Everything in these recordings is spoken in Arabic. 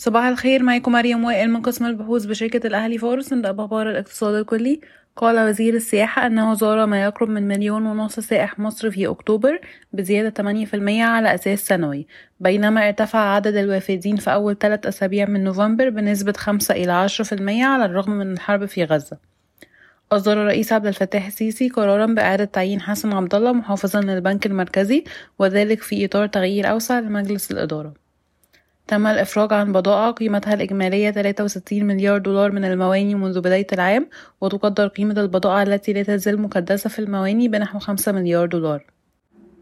صباح الخير معاكم مريم وائل من قسم البحوث بشركة الأهلي فارس نبدأ بأخبار الاقتصاد الكلي. قال وزير السياحة أنه زار ما يقرب من مليون ونصف سائح مصر في أكتوبر بزيادة 8% على أساس سنوي بينما ارتفع عدد الوافدين في أول ثلاث أسابيع من نوفمبر بنسبة 5 إلى 10% على الرغم من الحرب في غزة. أصدر الرئيس عبد الفتاح السيسي قرارا بإعادة تعيين حسن عبد الله محافظا للبنك المركزي وذلك في إطار تغيير أوسع لمجلس الإدارة. تم الإفراج عن بضائع قيمتها الإجمالية 63 مليار دولار من المواني منذ بداية العام وتقدر قيمة البضائع التي لا تزال مكدسة في المواني بنحو 5 مليار دولار.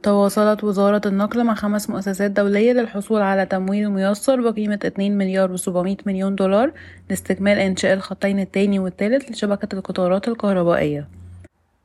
تواصلت وزارة النقل مع خمس مؤسسات دولية للحصول على تمويل ميسر بقيمة 2 مليار و700 مليون دولار لاستكمال إنشاء الخطين الثاني والثالث لشبكة القطارات الكهربائية.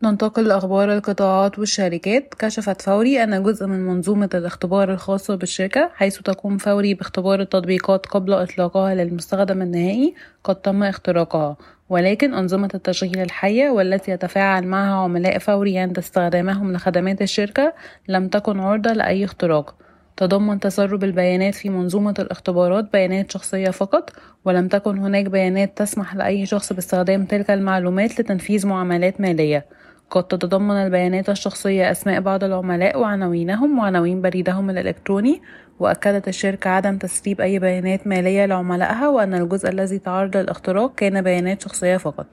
ننتقل لأخبار القطاعات والشركات. كشفت فوري أن جزء من منظومة الاختبار الخاصة بالشركة حيث تقوم فوري باختبار التطبيقات قبل إطلاقها للمستخدم النهائي قد تم اختراقها. ولكن أنظمة التشغيل الحية والتي يتفاعل معها عملاء فوري عند استخدامهم لخدمات الشركة لم تكن عرضة لأي اختراق. تضمن تسرب البيانات في منظومة الاختبارات بيانات شخصية فقط ولم تكن هناك بيانات تسمح لأي شخص باستخدام تلك المعلومات لتنفيذ معاملات مالية. قد تتضمن البيانات الشخصية أسماء بعض العملاء وعناوينهم وعناوين بريدهم الإلكتروني وأكدت الشركة عدم تسريب أي بيانات مالية لعملائها وأن الجزء الذي تعرض للاختراق كان بيانات شخصية فقط.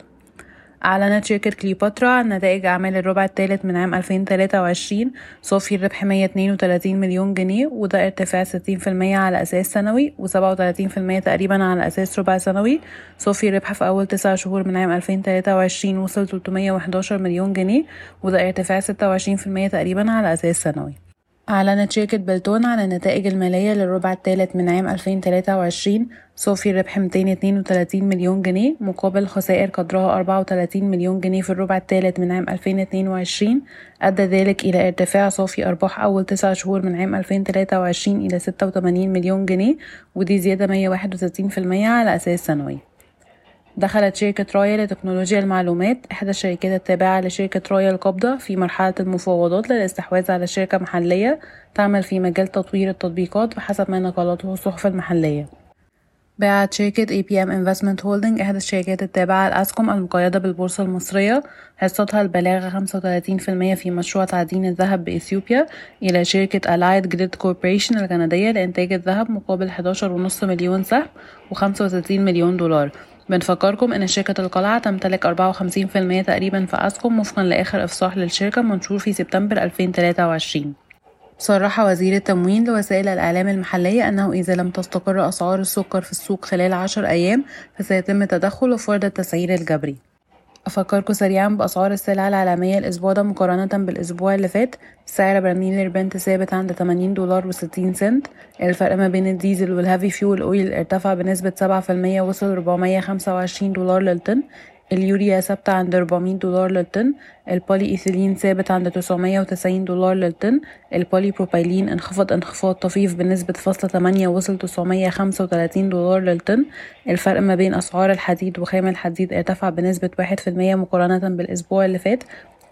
أعلنت شركة كليوباترا عن نتائج أعمال الربع الثالث من عام 2023 صافي الربح 132 مليون جنيه وده ارتفاع 60% على أساس سنوي و37% تقريبا على أساس ربع سنوي. صافي الربح في أول تسع شهور من عام 2023 وصل 311 مليون جنيه وده ارتفاع 26% تقريبا على أساس سنوي. أعلنت شركة بلتون عن النتائج المالية للربع الثالث من عام 2023 صافي الربح 232 مليون جنيه مقابل خسائر قدرها 34 مليون جنيه في الربع الثالث من عام 2022 أدى ذلك إلى ارتفاع صافي أرباح أول تسع شهور من عام 2023 إلى 86 مليون جنيه ودي زيادة 161% على أساس سنوي. دخلت شركة رايا لتكنولوجيا المعلومات إحدى الشركات التابعة لشركة رايا القابضة في مرحلة المفاوضات للاستحواذ على شركة محلية تعمل في مجال تطوير التطبيقات بحسب ما نقلته الصحف المحلية. باعت شركة APM Investment Holding إحدى الشركات التابعة لأسكوم المقيدة بالبورصة المصرية حصتها البالغة 35% في مشروع تعدين الذهب بإثيوبيا إلى شركة Allied Grid Corporation الكندية لإنتاج الذهب مقابل 11.5 مليون سهم و65 مليون دولار. بنفكركم إن شركة القلعة تمتلك 54% تقريبا في أسكوم وفقا لآخر إفصاح للشركة منشور في سبتمبر 2023 صرح وزير التموين لوسائل الإعلام المحلية أنه إذا لم تستقر أسعار السكر في السوق خلال عشر أيام فسيتم التدخل وفرض التسعير الجبري. أفكركم سريعا بأسعار السلع العالمية الأسبوع ده مقارنة بالأسبوع اللي فات. سعر برميل البرنت ثابت عند 80 دولار وستين سنت. الفرق ما بين الديزل وال heavy fuel oil ارتفع بنسبة سبعة في المية وصل 425 دولار للطن. اليوريا ثابتة عند 400 دولار للطن البولي إيثيلين ثابت عند 990 دولار للطن البولي بروبايلين انخفض انخفاض طفيف بنسبة فاصلة تمانية وصل 935 دولار للطن. الفرق ما بين أسعار الحديد وخام الحديد ارتفع بنسبة واحد في المية مقارنة بالأسبوع اللي فات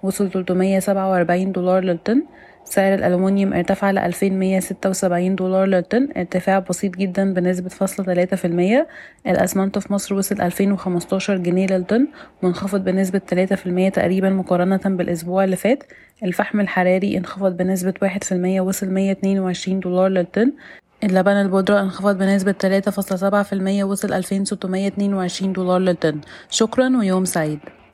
وصل 347 دولار للطن. سعر الألومنيوم ارتفع ل 2176 دولار للطن. ارتفاع بسيط جدا بنسبة فاصلة تلاتة في المية. الأسمنت في مصر وصل 2015 جنيه للطن منخفض بنسبة تلاتة في المية تقريبا مقارنة بالأسبوع اللي فات. الفحم الحراري انخفض بنسبة واحد في المية وصل 122 دولار للطن. اللبن البودرة انخفض بنسبة تلاتة فاصلة سبعة في المية وصل ألفين ستمية اتنين وعشرين دولار للطن. شكرا ويوم سعيد.